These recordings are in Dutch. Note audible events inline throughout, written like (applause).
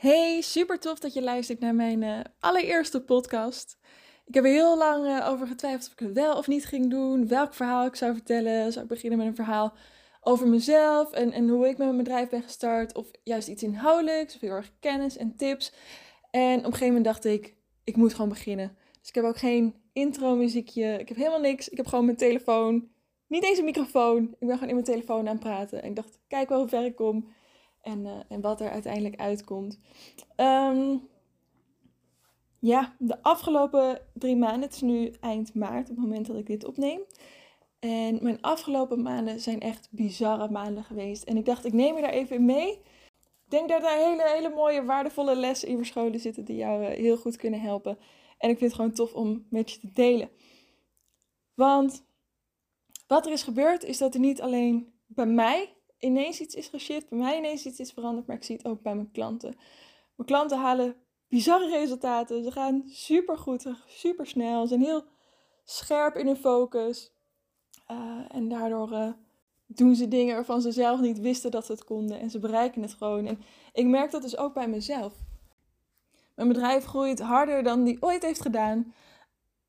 Hey, super tof dat je luistert naar mijn uh, allereerste podcast. Ik heb er heel lang uh, over getwijfeld of ik het wel of niet ging doen, welk verhaal ik zou vertellen. Zou ik beginnen met een verhaal over mezelf en, en hoe ik met mijn bedrijf ben gestart, of juist iets inhoudelijks, of heel erg kennis en tips. En op een gegeven moment dacht ik, ik moet gewoon beginnen. Dus ik heb ook geen intro muziekje, ik heb helemaal niks. Ik heb gewoon mijn telefoon, niet eens een microfoon. Ik ben gewoon in mijn telefoon aan het praten. En ik dacht, kijk wel hoe ver ik kom en, uh, en wat er uiteindelijk uitkomt. Um, ja, de afgelopen drie maanden, het is nu eind maart op het moment dat ik dit opneem. En mijn afgelopen maanden zijn echt bizarre maanden geweest. En ik dacht, ik neem je daar even mee. Ik denk dat daar hele, hele mooie, waardevolle lessen in verscholen zitten die jou uh, heel goed kunnen helpen. En ik vind het gewoon tof om met je te delen. Want wat er is gebeurd, is dat er niet alleen bij mij ineens iets is geshift, bij mij ineens iets is veranderd, maar ik zie het ook bij mijn klanten. Mijn klanten halen bizarre resultaten. Ze gaan super goed, super snel. Ze zijn heel scherp in hun focus. Uh, en daardoor uh, doen ze dingen waarvan ze zelf niet wisten dat ze het konden. En ze bereiken het gewoon. En ik merk dat dus ook bij mezelf. Mijn bedrijf groeit harder dan die ooit heeft gedaan.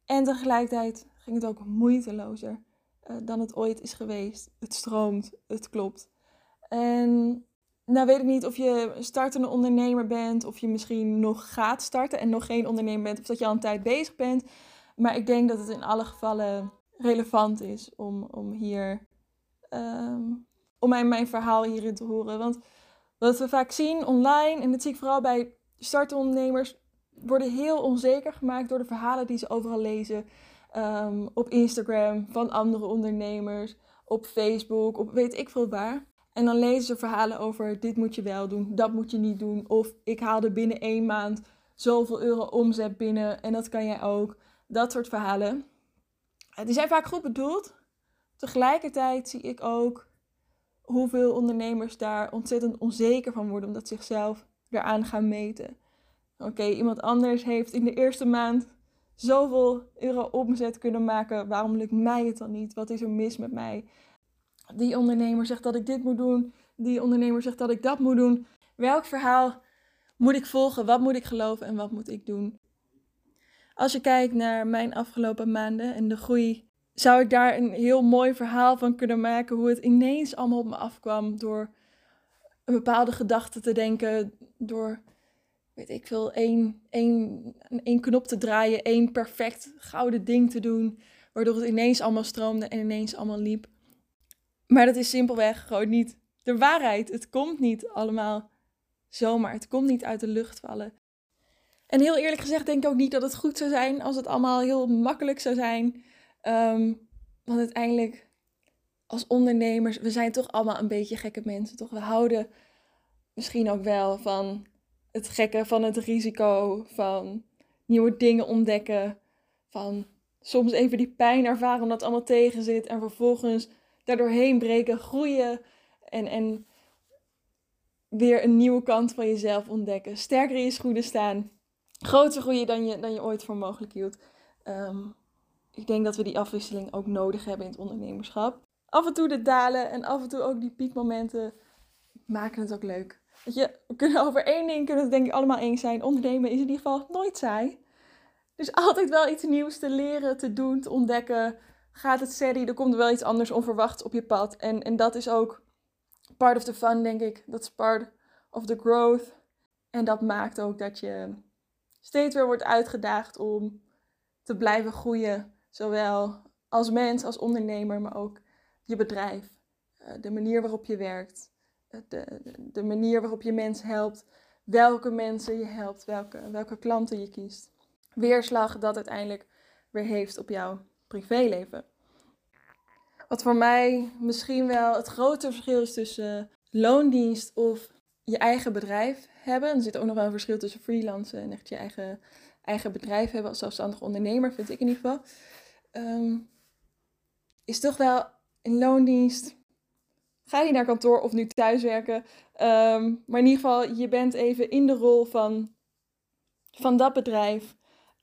En tegelijkertijd ging het ook moeitelozer uh, dan het ooit is geweest. Het stroomt, het klopt. En nou weet ik niet of je startende ondernemer bent, of je misschien nog gaat starten en nog geen ondernemer bent, of dat je al een tijd bezig bent. Maar ik denk dat het in alle gevallen relevant is om, om hier, um, om mijn, mijn verhaal hierin te horen. Want wat we vaak zien online, en dat zie ik vooral bij startende ondernemers, worden heel onzeker gemaakt door de verhalen die ze overal lezen. Um, op Instagram van andere ondernemers, op Facebook, op weet ik veel waar. En dan lezen ze verhalen over dit moet je wel doen, dat moet je niet doen. Of ik haalde binnen één maand zoveel euro omzet binnen en dat kan jij ook. Dat soort verhalen. Die zijn vaak goed bedoeld. Tegelijkertijd zie ik ook hoeveel ondernemers daar ontzettend onzeker van worden omdat ze zichzelf eraan gaan meten. Oké, iemand anders heeft in de eerste maand zoveel euro omzet kunnen maken. Waarom lukt mij het dan niet? Wat is er mis met mij? Die ondernemer zegt dat ik dit moet doen. Die ondernemer zegt dat ik dat moet doen. Welk verhaal moet ik volgen? Wat moet ik geloven en wat moet ik doen? Als je kijkt naar mijn afgelopen maanden en de groei, zou ik daar een heel mooi verhaal van kunnen maken. Hoe het ineens allemaal op me afkwam door een bepaalde gedachte te denken. Door, weet ik veel, één, één, één knop te draaien, één perfect gouden ding te doen. Waardoor het ineens allemaal stroomde en ineens allemaal liep. Maar dat is simpelweg gewoon niet de waarheid. Het komt niet allemaal zomaar. Het komt niet uit de lucht vallen. En heel eerlijk gezegd denk ik ook niet dat het goed zou zijn als het allemaal heel makkelijk zou zijn. Um, want uiteindelijk, als ondernemers, we zijn toch allemaal een beetje gekke mensen. Toch? We houden misschien ook wel van het gekke, van het risico, van nieuwe dingen ontdekken. Van soms even die pijn ervaren omdat het allemaal tegen zit. En vervolgens daardoorheen breken, groeien en, en weer een nieuwe kant van jezelf ontdekken. Sterker in je schoenen staan. Groter groeien dan je, dan je ooit voor mogelijk hield. Um, ik denk dat we die afwisseling ook nodig hebben in het ondernemerschap. Af en toe de dalen en af en toe ook die piekmomenten maken het ook leuk. Je, we kunnen over één ding kunnen het denk ik allemaal eens zijn. Ondernemen is in ieder geval nooit saai. Dus altijd wel iets nieuws te leren, te doen, te ontdekken gaat het steady, er komt wel iets anders onverwachts op je pad. En, en dat is ook part of the fun, denk ik. Dat is part of the growth. En dat maakt ook dat je steeds weer wordt uitgedaagd om te blijven groeien. Zowel als mens, als ondernemer, maar ook je bedrijf. Eh, de manier waarop je werkt. Eh, de, de manier waarop je mensen helpt. Welke mensen je helpt. Welke, welke klanten je kiest. Weerslag dat uiteindelijk weer heeft op jou privéleven. Wat voor mij misschien wel het grote verschil is tussen loondienst of je eigen bedrijf hebben. Er zit ook nog wel een verschil tussen freelancen en echt je eigen, eigen bedrijf hebben als zelfstandig ondernemer, vind ik in ieder geval. Ehm, is toch wel in loondienst. Ga je naar kantoor of nu thuiswerken. Um, maar in ieder geval, je bent even in de rol van, van dat bedrijf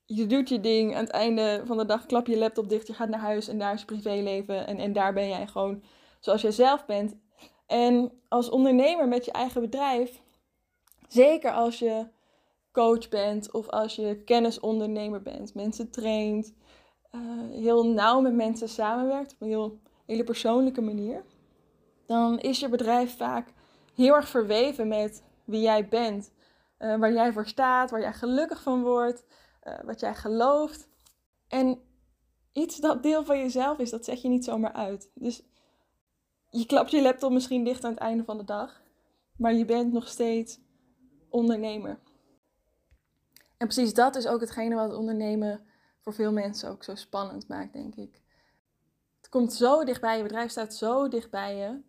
je doet je ding. Aan het einde van de dag klap je laptop dicht. Je gaat naar huis en daar is je privéleven. En, en daar ben jij gewoon zoals jij zelf bent. En als ondernemer met je eigen bedrijf Zeker als je coach bent of als je kennisondernemer bent, mensen traint, uh, heel nauw met mensen samenwerkt op een heel, hele persoonlijke manier, dan is je bedrijf vaak heel erg verweven met wie jij bent, uh, waar jij voor staat, waar jij gelukkig van wordt, wat jij gelooft. En iets dat deel van jezelf is, dat zet je niet zomaar uit. Dus je klapt je laptop misschien dicht aan het einde van de dag, maar je bent nog steeds ondernemer. En precies dat is ook hetgene wat ondernemen voor veel mensen ook zo spannend maakt, denk ik. Het komt zo dichtbij, je bedrijf staat zo dichtbij je.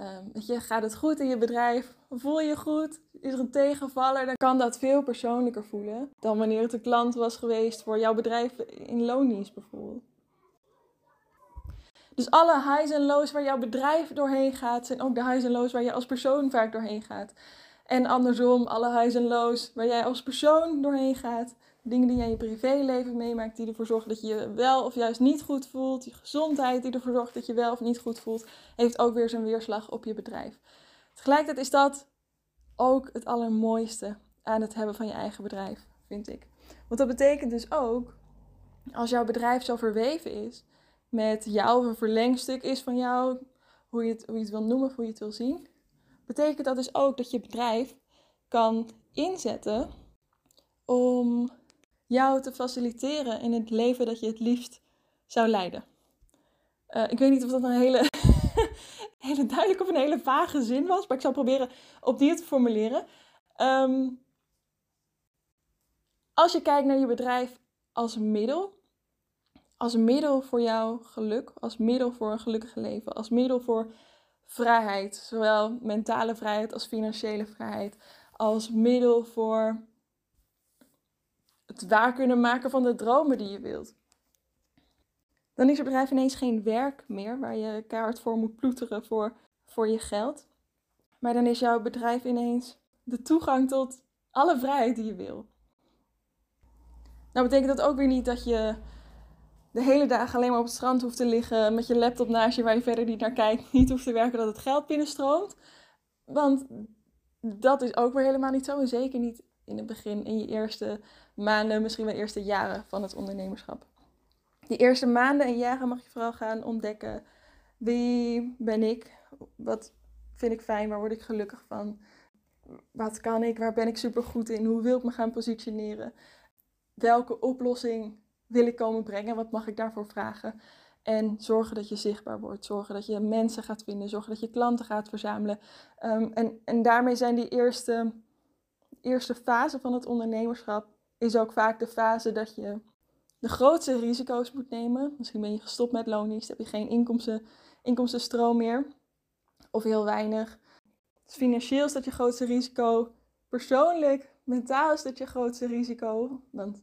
Um, je, gaat het goed in je bedrijf? Voel je goed? Is er een tegenvaller? Dan kan dat veel persoonlijker voelen dan wanneer het een klant was geweest voor jouw bedrijf in loondienst bijvoorbeeld. Dus alle highs en lows waar jouw bedrijf doorheen gaat, zijn ook de highs en lows waar je als persoon vaak doorheen gaat. En andersom, alle highs en lows waar jij als persoon doorheen gaat, dingen die jij in je privéleven meemaakt, die ervoor zorgen dat je je wel of juist niet goed voelt, je gezondheid die ervoor zorgt dat je wel of niet goed voelt, heeft ook weer zijn weerslag op je bedrijf. Tegelijkertijd is dat ook het allermooiste aan het hebben van je eigen bedrijf, vind ik. Want dat betekent dus ook, als jouw bedrijf zo verweven is met jou, of een verlengstuk is van jou, hoe je het, hoe je het wil noemen of hoe je het wil zien, betekent dat dus ook dat je bedrijf kan inzetten om jou te faciliteren in het leven dat je het liefst zou leiden. Uh, ik weet niet of dat een hele, (laughs) hele duidelijke of een hele vage zin was, maar ik zal proberen opnieuw te formuleren. Um, als je kijkt naar je bedrijf als middel, als middel voor jouw geluk, als middel voor een gelukkig leven, als middel voor vrijheid, zowel mentale vrijheid als financiële vrijheid, als middel voor het waar kunnen maken van de dromen die je wilt. Dan is je bedrijf ineens geen werk meer waar je kaart voor moet ploeteren voor, voor je geld. Maar dan is jouw bedrijf ineens de toegang tot alle vrijheid die je wil. Nou betekent dat ook weer niet dat je de hele dag alleen maar op het strand hoeft te liggen met je laptop naast je waar je verder niet naar kijkt, (laughs) niet hoeft te werken dat het geld binnenstroomt. Want dat is ook weer helemaal niet zo. En zeker niet in het begin, in je eerste maanden, misschien wel eerste jaren van het ondernemerschap. Die eerste maanden en jaren mag je vooral gaan ontdekken. Wie ben ik? Wat vind ik fijn? Waar word ik gelukkig van? Wat kan ik? Waar ben ik super goed in? Hoe wil ik me gaan positioneren? Welke oplossing wil ik komen brengen? Wat mag ik daarvoor vragen? En zorgen dat je zichtbaar wordt. Zorgen dat je mensen gaat vinden. Zorgen dat je klanten gaat verzamelen. Um, en, en daarmee zijn die eerste, eerste fase van het ondernemerschap is ook vaak de fase dat je de grootste risico's moet nemen. Misschien ben je gestopt met loondienst, heb je geen inkomsten, inkomstenstroom meer of heel weinig. Financieel is dat je grootste risico. Persoonlijk, mentaal is dat je grootste risico. Want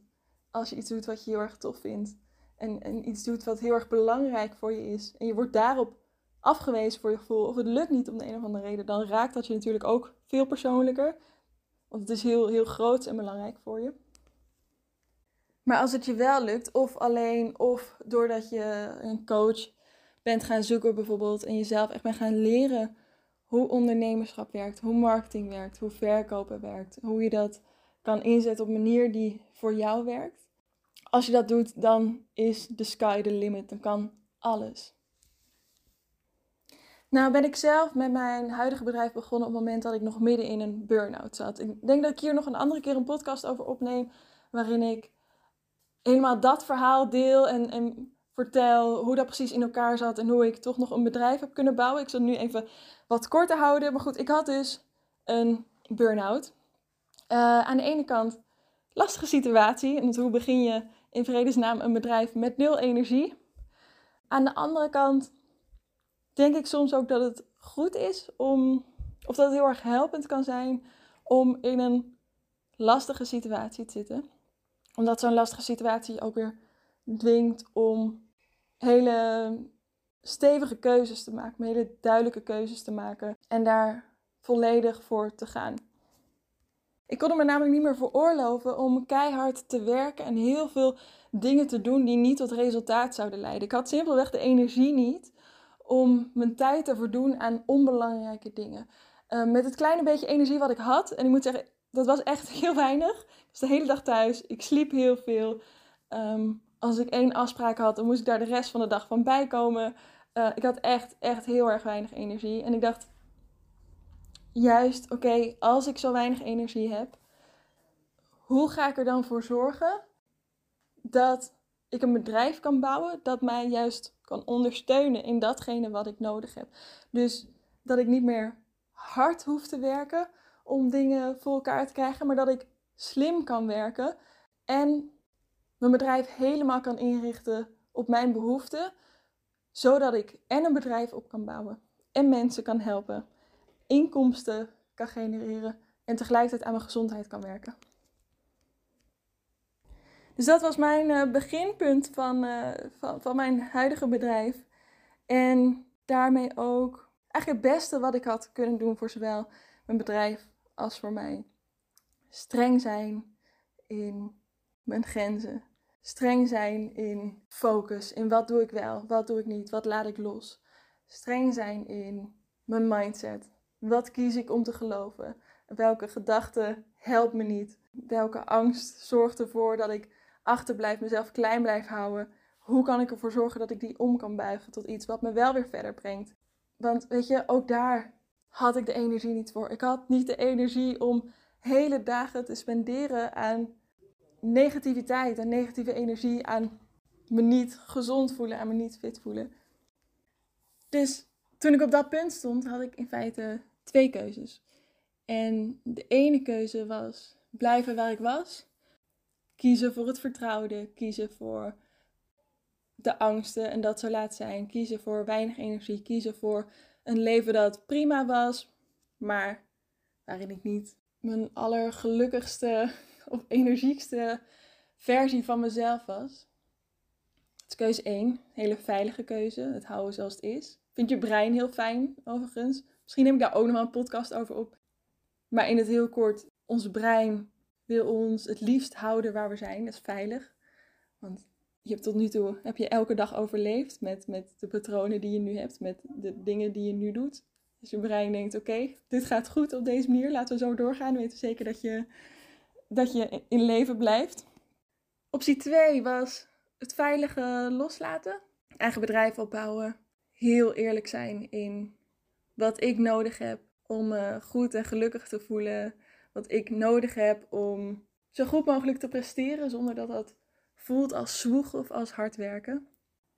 als je iets doet wat je heel erg tof vindt en, en iets doet wat heel erg belangrijk voor je is en je wordt daarop afgewezen voor je gevoel of het lukt niet om de een of andere reden, dan raakt dat je natuurlijk ook veel persoonlijker. Want het is heel, heel groot en belangrijk voor je. Maar als het je wel lukt, of alleen, of doordat je een coach bent gaan zoeken bijvoorbeeld en jezelf echt bent gaan leren hoe ondernemerschap werkt, hoe marketing werkt, hoe verkopen werkt, hoe je dat kan inzetten op een manier die voor jou werkt. Als je dat doet, dan is the sky the limit. Dan kan alles. Nou ben ik zelf met mijn huidige bedrijf begonnen op het moment dat ik nog midden in een burn-out zat. Ik denk dat ik hier nog een andere keer een podcast over opneem, waarin ik helemaal dat verhaal deel en, en vertel hoe dat precies in elkaar zat en hoe ik toch nog een bedrijf heb kunnen bouwen. Ik zal nu even wat korter houden. Maar goed, ik had dus een burn-out. Uh, aan de ene kant lastige situatie. Want hoe begin je in vredesnaam een bedrijf met nul energie? Aan de andere kant denk ik soms ook dat het goed is om, of dat het heel erg helpend kan zijn om in een lastige situatie te zitten omdat zo'n lastige situatie ook weer dwingt om hele stevige keuzes te maken, hele duidelijke keuzes te maken en daar volledig voor te gaan. Ik kon er me namelijk niet meer veroorloven om keihard te werken en heel veel dingen te doen die niet tot resultaat zouden leiden. Ik had simpelweg de energie niet om mijn tijd te verdoen aan onbelangrijke dingen. uh, met het kleine beetje energie wat ik had. En ik moet zeggen, dat was echt (laughs) heel weinig. Was de hele dag thuis. Ik sliep heel veel. Um, als ik één afspraak had, dan moest ik daar de rest van de dag van bijkomen. Uh, ik had echt, echt heel erg weinig energie. En ik dacht, juist, oké, als ik zo weinig energie heb, hoe ga ik er dan voor zorgen dat ik een bedrijf kan bouwen dat mij juist kan ondersteunen in datgene wat ik nodig heb. Dus dat ik niet meer hard hoef te werken om dingen voor elkaar te krijgen, maar dat ik slim kan werken en mijn bedrijf helemaal kan inrichten op mijn behoeften, zodat ik en een bedrijf op kan bouwen en mensen kan helpen, inkomsten kan genereren en tegelijkertijd aan mijn gezondheid kan werken. Dus dat was mijn uh, beginpunt van, uh, van, van mijn huidige bedrijf. En daarmee ook eigenlijk het beste wat ik had kunnen doen voor zowel mijn bedrijf als voor mij. Streng zijn in mijn grenzen. Streng zijn in focus. In wat doe ik wel, wat doe ik niet, wat laat ik los. Streng zijn in mijn mindset. Wat kies ik om te geloven? Welke gedachte helpt me niet? Welke angst zorgt ervoor dat ik achterblijf, mezelf klein blijf houden? Hoe kan ik ervoor zorgen dat ik die om kan buigen tot iets wat me wel weer verder brengt? Want weet je, ook daar had ik de energie niet voor. Ik had niet de energie om hele dagen te spenderen aan negativiteit, aan negatieve energie, aan me niet gezond voelen, aan me niet fit voelen. Dus toen ik op dat punt stond, had ik in feite twee keuzes. En de ene keuze was blijven waar ik was, kiezen voor het vertrouwde, kiezen voor de angsten en dat zo laat zijn, kiezen voor weinig energie, kiezen voor een leven dat prima was, maar waarin ik niet mijn allergelukkigste (laughs) of energiekste versie van mezelf was. Dat is keuze 1, hele veilige keuze, het houden zoals het is. Vind je brein heel fijn, overigens. Misschien neem ik daar ook nog wel een podcast over op. Maar in het heel kort, ons brein wil ons het liefst houden waar we zijn. Dat is veilig. Want je hebt tot nu toe heb je elke dag overleefd met, met de patronen die je nu hebt, met de dingen die je nu doet. Dus je brein denkt, oké, dit gaat goed op deze manier, laten we zo doorgaan. We weten zeker dat je, dat je in leven blijft. Optie 2 was het veilige loslaten. Eigen bedrijf opbouwen. Heel eerlijk zijn in wat ik nodig heb om me goed en gelukkig te voelen. Wat ik nodig heb om zo goed mogelijk te presteren zonder dat dat voelt als zwoeg of als hard werken.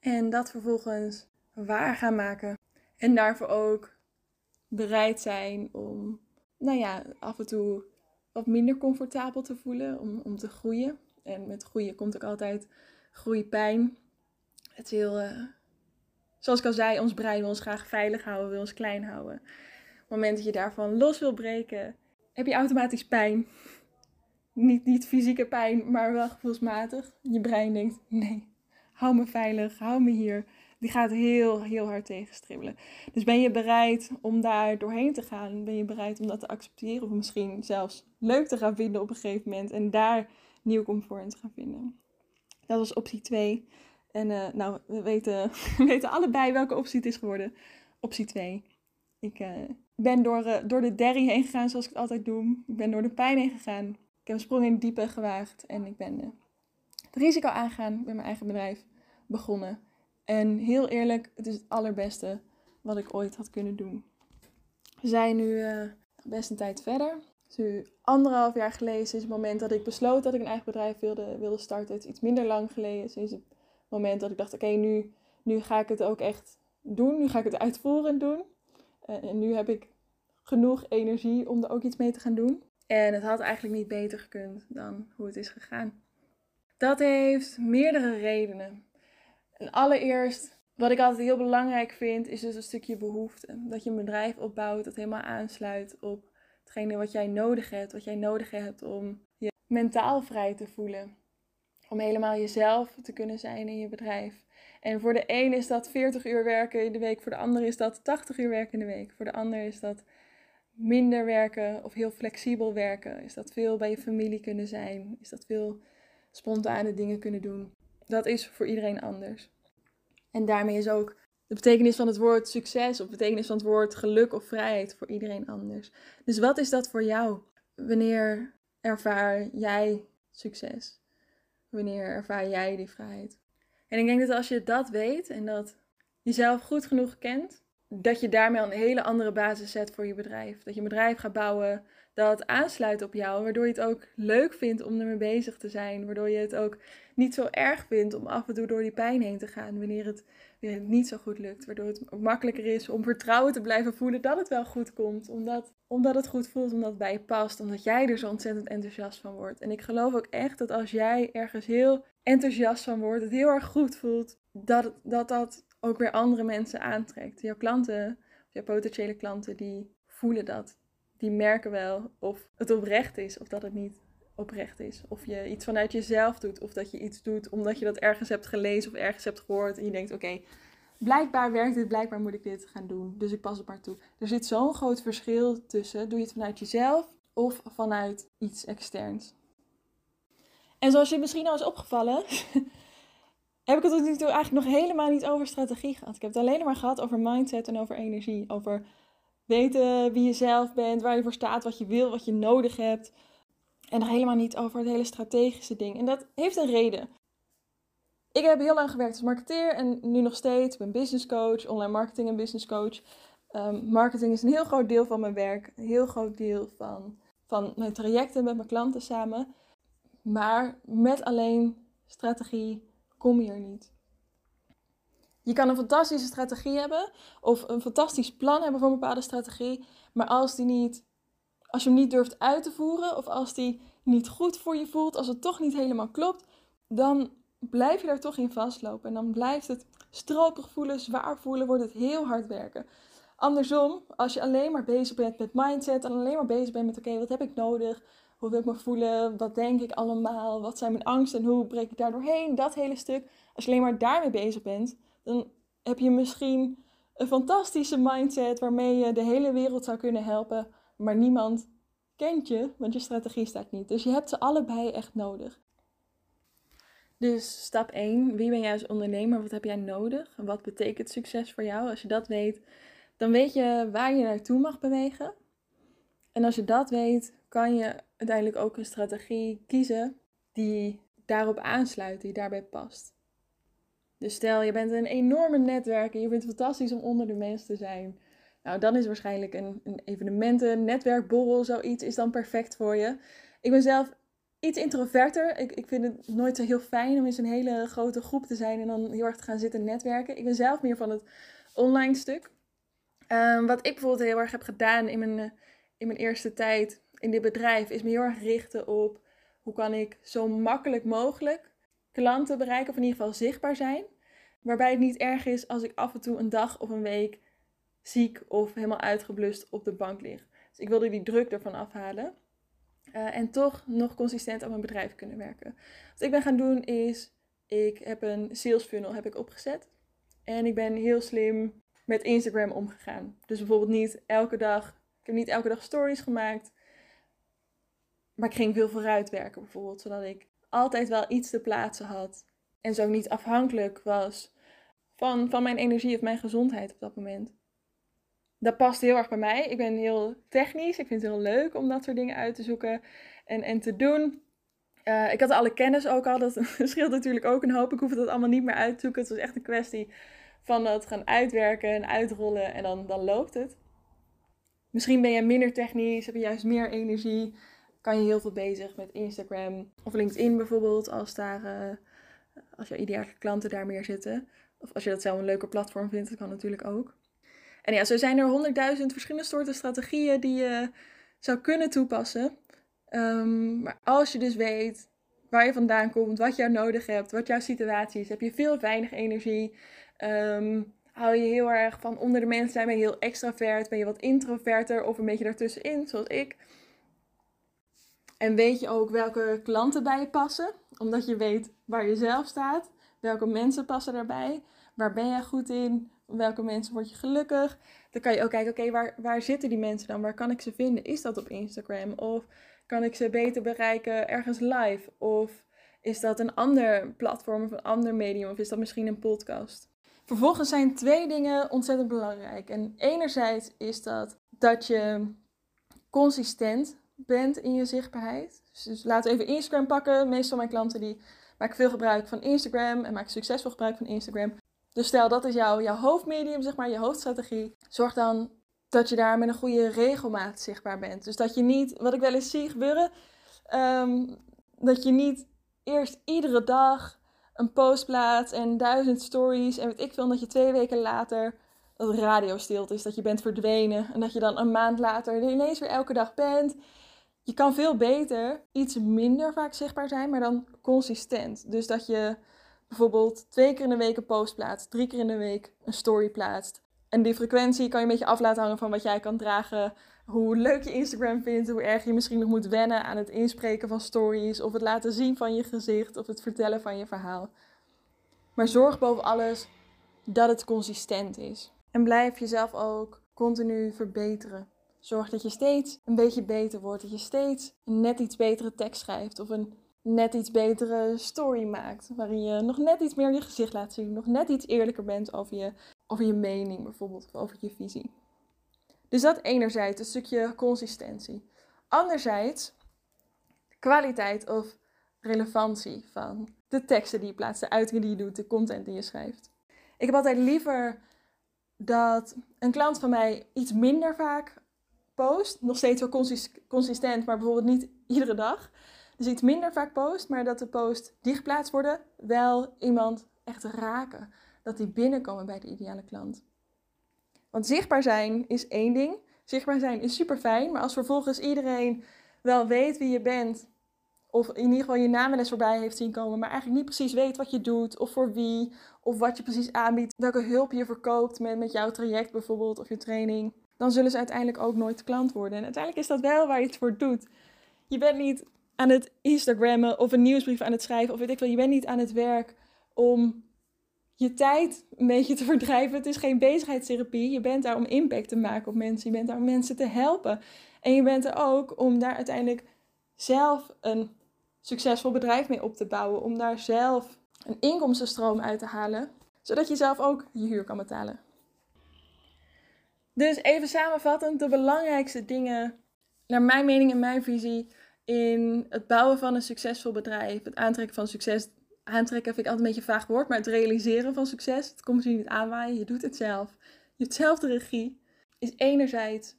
En dat vervolgens waar gaan maken. En daarvoor ook bereid zijn om, nou ja, af en toe wat minder comfortabel te voelen, om, om te groeien. En met groeien komt ook altijd groeipijn. Het heel, uh, zoals ik al zei, ons brein wil ons graag veilig houden, wil ons klein houden. Op het moment dat je daarvan los wil breken, heb je automatisch pijn niet, niet fysieke pijn, maar wel gevoelsmatig. Je brein denkt, nee, hou me veilig, hou me hier. Die gaat heel, heel hard tegenstribbelen. Dus ben je bereid om daar doorheen te gaan? Ben je bereid om dat te accepteren? Of misschien zelfs leuk te gaan vinden op een gegeven moment. En daar nieuw comfort in te gaan vinden. Dat was optie 2. En uh, nou, we weten, (laughs) we weten allebei welke optie het is geworden. Optie 2. Ik uh, ben door, uh, door de derry heen gegaan zoals ik het altijd doe. Ik ben door de pijn heen gegaan. Ik heb een sprong in het diepe gewaagd en ik ben het risico aangegaan met mijn eigen bedrijf begonnen. En heel eerlijk, het is het allerbeste wat ik ooit had kunnen doen. We zijn nu uh, best een tijd verder. Dus nu anderhalf jaar geleden, sinds het moment dat ik besloot dat ik een eigen bedrijf wilde, wilde starten. Het is iets minder lang geleden, sinds het moment dat ik dacht, oké, nu, nu ga ik het ook echt doen. Nu ga ik het uitvoerend doen. Uh, en nu heb ik genoeg energie om er ook iets mee te gaan doen. En het had eigenlijk niet beter gekund dan hoe het is gegaan. Dat heeft meerdere redenen. En allereerst, wat ik altijd heel belangrijk vind, is dus een stukje behoefte. Dat je een bedrijf opbouwt dat helemaal aansluit op hetgene wat jij nodig hebt. Wat jij nodig hebt om je mentaal vrij te voelen. Om helemaal jezelf te kunnen zijn in je bedrijf. En voor de een is dat 40 uur werken in de week, voor de ander is dat 80 uur werken in de week. Voor de ander is dat minder werken of heel flexibel werken? Is dat veel bij je familie kunnen zijn? Is dat veel spontane dingen kunnen doen? Dat is voor iedereen anders. En daarmee is ook de betekenis van het woord succes of betekenis van het woord geluk of vrijheid voor iedereen anders. Dus wat is dat voor jou? Wanneer ervaar jij succes? Wanneer ervaar jij die vrijheid? En ik denk dat als je dat weet en dat jezelf goed genoeg kent, dat je daarmee een hele andere basis zet voor je bedrijf. Dat je een bedrijf gaat bouwen dat aansluit op jou, waardoor je het ook leuk vindt om ermee bezig te zijn, waardoor je het ook niet zo erg vindt om af en toe door die pijn heen te gaan wanneer het, niet zo goed lukt, waardoor het makkelijker is om vertrouwen te blijven voelen dat het wel goed komt, omdat, omdat het goed voelt, omdat het bij je past, omdat jij er zo ontzettend enthousiast van wordt. En ik geloof ook echt dat als jij ergens heel enthousiast van wordt, het heel erg goed voelt, dat dat, dat ook weer andere mensen aantrekt. Jouw klanten, jouw potentiële klanten, die voelen dat die merken wel of het oprecht is of dat het niet oprecht is. Of je iets vanuit jezelf doet of dat je iets doet omdat je dat ergens hebt gelezen of ergens hebt gehoord en je denkt: oké, blijkbaar werkt dit, blijkbaar moet ik dit gaan doen, dus ik pas het maar toe. Er zit zo'n groot verschil tussen. Doe je het vanuit jezelf of vanuit iets externs? En zoals je misschien al is opgevallen, (laughs) heb ik het tot nu toe eigenlijk nog helemaal niet over strategie gehad. Ik heb het alleen maar gehad over mindset en over energie. Over weten wie je zelf bent, waar je voor staat, wat je wil, wat je nodig hebt. En nog helemaal niet over het hele strategische ding. En dat heeft een reden. Ik heb heel lang gewerkt als marketeer en nu nog steeds. Ik ben business coach, online marketing en business coach. Um, marketing is een heel groot deel van mijn werk. Een heel groot deel van, van mijn trajecten met mijn klanten samen. Maar met alleen strategie kom je er niet. Je kan een fantastische strategie hebben of een fantastisch plan hebben voor een bepaalde strategie, maar als die niet, als je hem niet durft uit te voeren of als die niet goed voor je voelt, als het toch niet helemaal klopt, dan blijf je daar toch in vastlopen en dan blijft het stroperig voelen, zwaar voelen, wordt het heel hard werken. Andersom, als je alleen maar bezig bent met mindset en alleen maar bezig bent met oké, wat heb ik nodig? Hoe wil ik me voelen? Wat denk ik allemaal? Wat zijn mijn angsten en hoe breek ik daar doorheen? Dat hele stuk. Als je alleen maar daarmee bezig bent, dan heb je misschien een fantastische mindset waarmee je de hele wereld zou kunnen helpen, maar niemand kent je, want je strategie staat niet. Dus je hebt ze allebei echt nodig. Dus stap 1, wie ben jij als ondernemer? Wat heb jij nodig? Wat betekent succes voor jou? Als je dat weet, dan weet je waar je naartoe mag bewegen. En als je dat weet, kan je uiteindelijk ook een strategie kiezen die daarop aansluit, die daarbij past. Dus stel, je bent een enorme netwerk en je vindt het fantastisch om onder de mensen te zijn. Nou, dan is waarschijnlijk een, een evenementen, netwerkborrel, zoiets is dan perfect voor je. Ik ben zelf iets introverter. Ik, ik vind het nooit zo heel fijn om in zo'n hele grote groep te zijn en dan heel erg te gaan zitten netwerken. Ik ben zelf meer van het online stuk. Ehm, wat ik bijvoorbeeld heel erg heb gedaan in mijn, in mijn eerste tijd in dit bedrijf, is me heel erg richten op hoe kan ik zo makkelijk mogelijk klanten bereiken, of in ieder geval zichtbaar zijn. Waarbij het niet erg is als ik af en toe een dag of een week ziek of helemaal uitgeblust op de bank lig. Dus ik wilde die druk ervan afhalen. Uh, en toch nog consistent aan mijn bedrijf kunnen werken. Wat ik ben gaan doen is, ik heb een sales funnel heb ik opgezet. En ik ben heel slim met Instagram omgegaan. Dus bijvoorbeeld niet elke dag, ik heb niet elke dag stories gemaakt. Maar ik ging veel vooruit werken bijvoorbeeld, zodat ik altijd wel iets te plaatsen had. En zo niet afhankelijk was van, van mijn energie of mijn gezondheid op dat moment. Dat past heel erg bij mij. Ik ben heel technisch. Ik vind het heel leuk om dat soort dingen uit te zoeken en, en te doen. Uh, ik had alle kennis ook al. Dat (laughs) scheelt natuurlijk ook een hoop. Ik hoef dat allemaal niet meer uit te zoeken. Het was echt een kwestie van dat gaan uitwerken en uitrollen. En dan, dan loopt het. Misschien ben je minder technisch, heb je juist meer energie kan je heel veel bezig met Instagram of LinkedIn bijvoorbeeld, als, daar, uh, als je ideale klanten daar meer zitten. Of als je dat zelf een leuker platform vindt, dat kan natuurlijk ook. En ja, zo zijn er honderdduizend verschillende soorten strategieën die je zou kunnen toepassen. Um, maar als je dus weet waar je vandaan komt, wat jou nodig hebt, wat jouw situatie is, heb je veel weinig energie. Um, hou je heel erg van onder de mensen zijn, ben je heel extravert, ben je wat introverter of een beetje daartussenin, zoals ik. En weet je ook welke klanten bij je passen, omdat je weet waar je zelf staat. Welke mensen passen daarbij? Waar ben je goed in? Welke mensen word je gelukkig? Dan kan je ook kijken, oké, waar, waar zitten die mensen dan? Waar kan ik ze vinden? Is dat op Instagram? Of kan ik ze beter bereiken ergens live? Of is dat een ander platform of een ander medium? Of is dat misschien een podcast? Vervolgens zijn twee dingen ontzettend belangrijk. En enerzijds is dat dat je consistent bent in je zichtbaarheid. Dus, dus laten we even Instagram pakken. Meestal mijn klanten die maken veel gebruik van Instagram en maken succesvol gebruik van Instagram. Dus stel dat is jouw, jouw hoofdmedium, zeg maar, je hoofdstrategie. Zorg dan dat je daar met een goede regelmaat zichtbaar bent. Dus dat je niet, wat ik wel eens zie gebeuren, ehm, dat je niet eerst iedere dag een post plaatst en duizend stories en weet ik veel, dat je twee weken later dat radio stilt is, dat je bent verdwenen en dat je dan een maand later ineens weer elke dag bent. Je kan veel beter iets minder vaak zichtbaar zijn, maar dan consistent. Dus dat je bijvoorbeeld twee keer in de week een post plaatst, drie keer in de week een story plaatst. En die frequentie kan je een beetje af laten hangen van wat jij kan dragen. Hoe leuk je Instagram vindt, hoe erg je misschien nog moet wennen aan het inspreken van stories, of het laten zien van je gezicht, of het vertellen van je verhaal. Maar zorg boven alles dat het consistent is. En blijf jezelf ook continu verbeteren. Zorg dat je steeds een beetje beter wordt, dat je steeds een net iets betere tekst schrijft of een net iets betere story maakt. Waarin je nog net iets meer je gezicht laat zien. Nog net iets eerlijker bent over je, over je mening bijvoorbeeld. Of over je visie. Dus dat enerzijds, een stukje consistentie. Anderzijds, kwaliteit of relevantie van de teksten die je plaatst, de uitingen die je doet, de content die je schrijft. Ik heb altijd liever dat een klant van mij iets minder vaak post. Nog steeds wel consistent, maar bijvoorbeeld niet iedere dag. Dus iets minder vaak post, maar dat de post die geplaatst worden wel iemand echt raken. Dat die binnenkomen bij de ideale klant. Want zichtbaar zijn is één ding. Zichtbaar zijn is super fijn, maar als vervolgens iedereen wel weet wie je bent, of in ieder geval je naam wel eens voorbij heeft zien komen, maar eigenlijk niet precies weet wat je doet, of voor wie, of wat je precies aanbiedt, welke hulp je verkoopt met, met jouw traject bijvoorbeeld, of je training, dan zullen ze uiteindelijk ook nooit klant worden. En uiteindelijk is dat wel waar je het voor doet. Je bent niet aan het Instagrammen of een nieuwsbrief aan het schrijven of weet ik veel. Je bent niet aan het werk om je tijd een beetje te (laughs) verdrijven. Het is geen bezigheidstherapie. Je bent daar om impact te maken op mensen. Je bent daar om mensen te helpen. En je bent er ook om daar uiteindelijk zelf een succesvol bedrijf mee op te bouwen. Om daar zelf een inkomstenstroom uit te halen. Zodat je zelf ook je huur kan betalen. Dus even samenvattend, de belangrijkste dingen, naar mijn mening en mijn visie, in het bouwen van een succesvol bedrijf, het aantrekken van succes. Aantrekken vind ik altijd een beetje een vaag woord, maar het realiseren van succes, het komt misschien niet aanwaaien, je doet het zelf. Je hebt zelf de regie, is enerzijds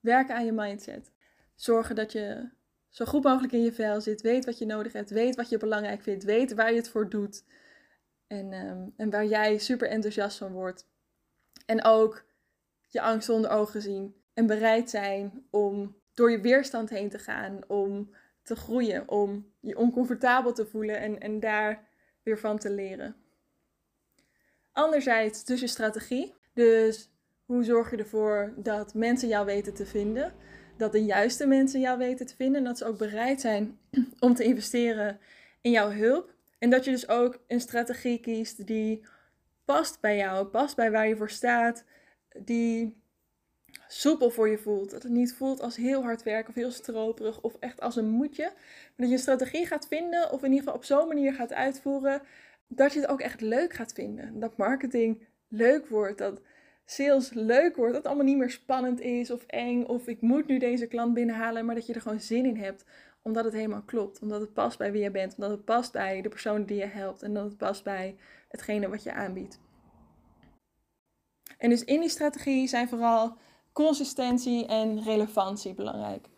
werken aan je mindset. Zorgen dat je zo goed mogelijk in je vel zit, weet wat je nodig hebt, weet wat je belangrijk vindt, weet waar je het voor doet. En, ehm, en waar jij super enthousiast van wordt. En ook je angst onder ogen zien en bereid zijn om door je weerstand heen te gaan, om te groeien, om je oncomfortabel te voelen en, en daar weer van te leren. Anderzijds dus je strategie. Dus hoe zorg je ervoor dat mensen jou weten te vinden? Dat de juiste mensen jou weten te vinden en dat ze ook bereid zijn (clears throat) om te investeren in jouw hulp. En dat je dus ook een strategie kiest die past bij jou, past bij waar je voor staat, die soepel voor je voelt. Dat het niet voelt als heel hard werken of heel stroperig of echt als een moedje. Maar dat je een strategie gaat vinden of in ieder geval op zo'n manier gaat uitvoeren dat je het ook echt leuk gaat vinden. Dat marketing leuk wordt, dat sales leuk wordt, dat het allemaal niet meer spannend is of eng of ik moet nu deze klant binnenhalen, maar dat je er gewoon zin in hebt omdat het helemaal klopt, omdat het past bij wie je bent, omdat het past bij de persoon die je helpt en dat het past bij hetgene wat je aanbiedt. En dus in die strategie zijn vooral consistentie en relevantie belangrijk.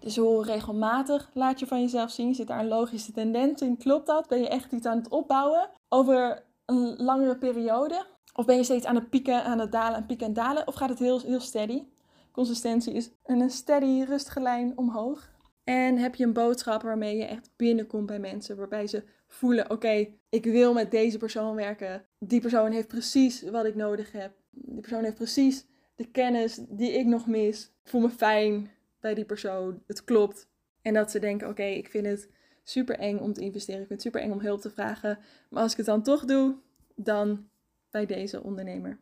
Dus hoe regelmatig laat je van jezelf zien? Zit daar een logische tendens in? Klopt dat? Ben je echt iets aan het opbouwen over een langere periode? Of ben je steeds aan het pieken, aan het dalen, aan pieken en dalen? Of gaat het heel, heel steady? Consistentie is een steady, rustige lijn omhoog. En heb je een boodschap waarmee je echt binnenkomt bij mensen, waarbij ze voelen: oké, ik wil met deze persoon werken. Die persoon heeft precies wat ik nodig heb. Die persoon heeft precies de kennis die ik nog mis. Ik voel me fijn bij die persoon. Het klopt. En dat ze denken: oké, ik vind het super eng om te investeren. Ik vind het super eng om hulp te vragen. Maar als ik het dan toch doe, dan bij deze ondernemer.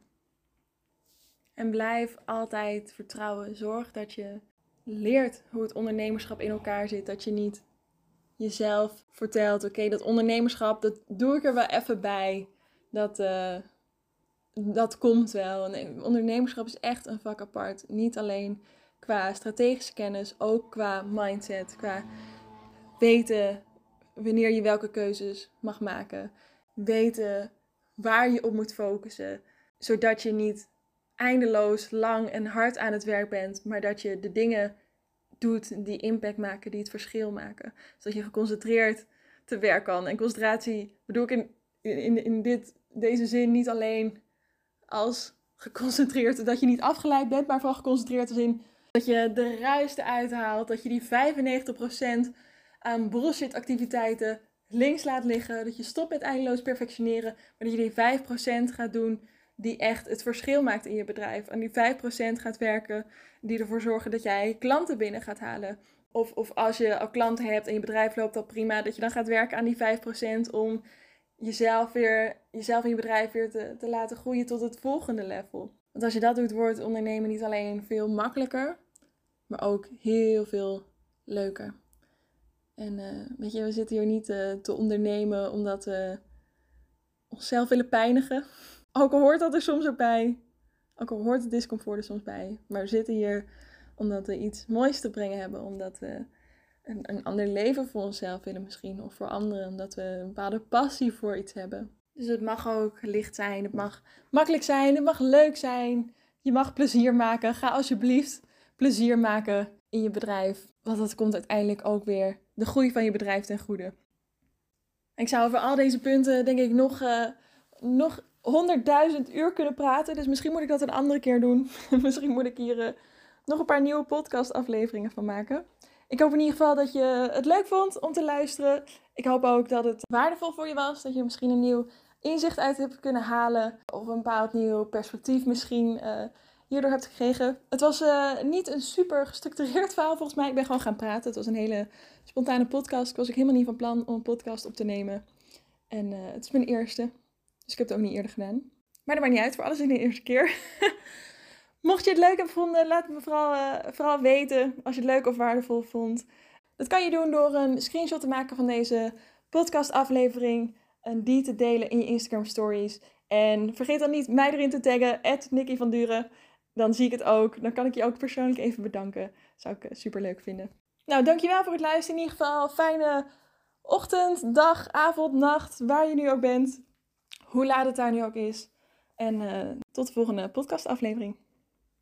En blijf altijd vertrouwen. Zorg dat je leert hoe het ondernemerschap in elkaar zit. Dat je niet jezelf vertelt: oké, dat ondernemerschap, dat doe ik er wel even bij. Dat, uh, dat komt wel. En ondernemerschap is echt een vak apart. Niet alleen qua strategische kennis, ook qua mindset, qua weten wanneer je welke keuzes mag maken, weten waar je op moet focussen, zodat je niet eindeloos lang en hard aan het werk bent, maar dat je de dingen doet die impact maken, die het verschil maken. Zodat je geconcentreerd te werk kan. En concentratie bedoel ik in, in, in dit, deze zin niet alleen als geconcentreerd, dat je niet afgeleid bent, maar vooral geconcentreerd als in dat je de ruis eruit haalt, dat je die 95% aan bullshit activiteiten links laat liggen, dat je stopt met eindeloos perfectioneren, maar dat je die 5% gaat doen die echt het verschil maakt in je bedrijf. En die 5% gaat werken die ervoor zorgen dat jij klanten binnen gaat halen. Of, of als je al klanten hebt en je bedrijf loopt al prima, dat je dan gaat werken aan die 5% om jezelf, weer, jezelf en je bedrijf weer te, te laten groeien tot het volgende level. Want als je dat doet, wordt ondernemen niet alleen veel makkelijker, maar ook heel veel leuker. En uh, weet je, we zitten hier niet uh, te ondernemen omdat we onszelf willen pijnigen. Ook al hoort dat er soms ook bij. Ook al hoort het discomfort er soms bij. Maar we zitten hier omdat we iets moois te brengen hebben. Omdat we een, een ander leven voor onszelf willen misschien. Of voor anderen. Omdat we een bepaalde passie voor iets hebben. Dus het mag ook licht zijn. Het mag makkelijk zijn. Het mag leuk zijn. Je mag plezier maken. Ga alsjeblieft plezier maken in je bedrijf. Want dat komt uiteindelijk ook weer de groei van je bedrijf ten goede. Ik zou over al deze punten denk ik nog, uh, nog 100.000 uur kunnen praten. Dus misschien moet ik dat een andere keer doen. (laughs) misschien moet ik hier uh, nog een paar nieuwe podcastafleveringen van maken. Ik hoop in ieder geval dat je het leuk vond om te luisteren. Ik hoop ook dat het waardevol voor je was. Dat je misschien een nieuw inzicht uit hebt kunnen halen. Of een bepaald nieuw perspectief misschien uh, hierdoor hebt gekregen. Het was uh, niet een super gestructureerd verhaal volgens mij. Ik ben gewoon gaan praten. Het was een hele spontane podcast. Ik was ook helemaal niet van plan om een podcast op te nemen. En uh, het is mijn eerste. Dus ik heb het ook niet eerder gedaan. Maar dat maakt niet uit, voor alles in de eerste keer. (laughs) Mocht je het leuk hebben gevonden, laat me vooral, uh, vooral weten als je het leuk of waardevol vond. Dat kan je doen door een screenshot te maken van deze podcastaflevering en die te delen in je Instagram stories. En vergeet dan niet mij erin te taggen, Nicky van Duren. Dan zie ik het ook. Dan kan ik je ook persoonlijk even bedanken. Zou ik eh, super leuk vinden. Nou, dankjewel voor het luisteren. In ieder geval fijne ochtend, dag, avond, nacht, waar je nu ook bent. Hoe laat het daar nu ook is. En uh, tot de volgende podcastaflevering.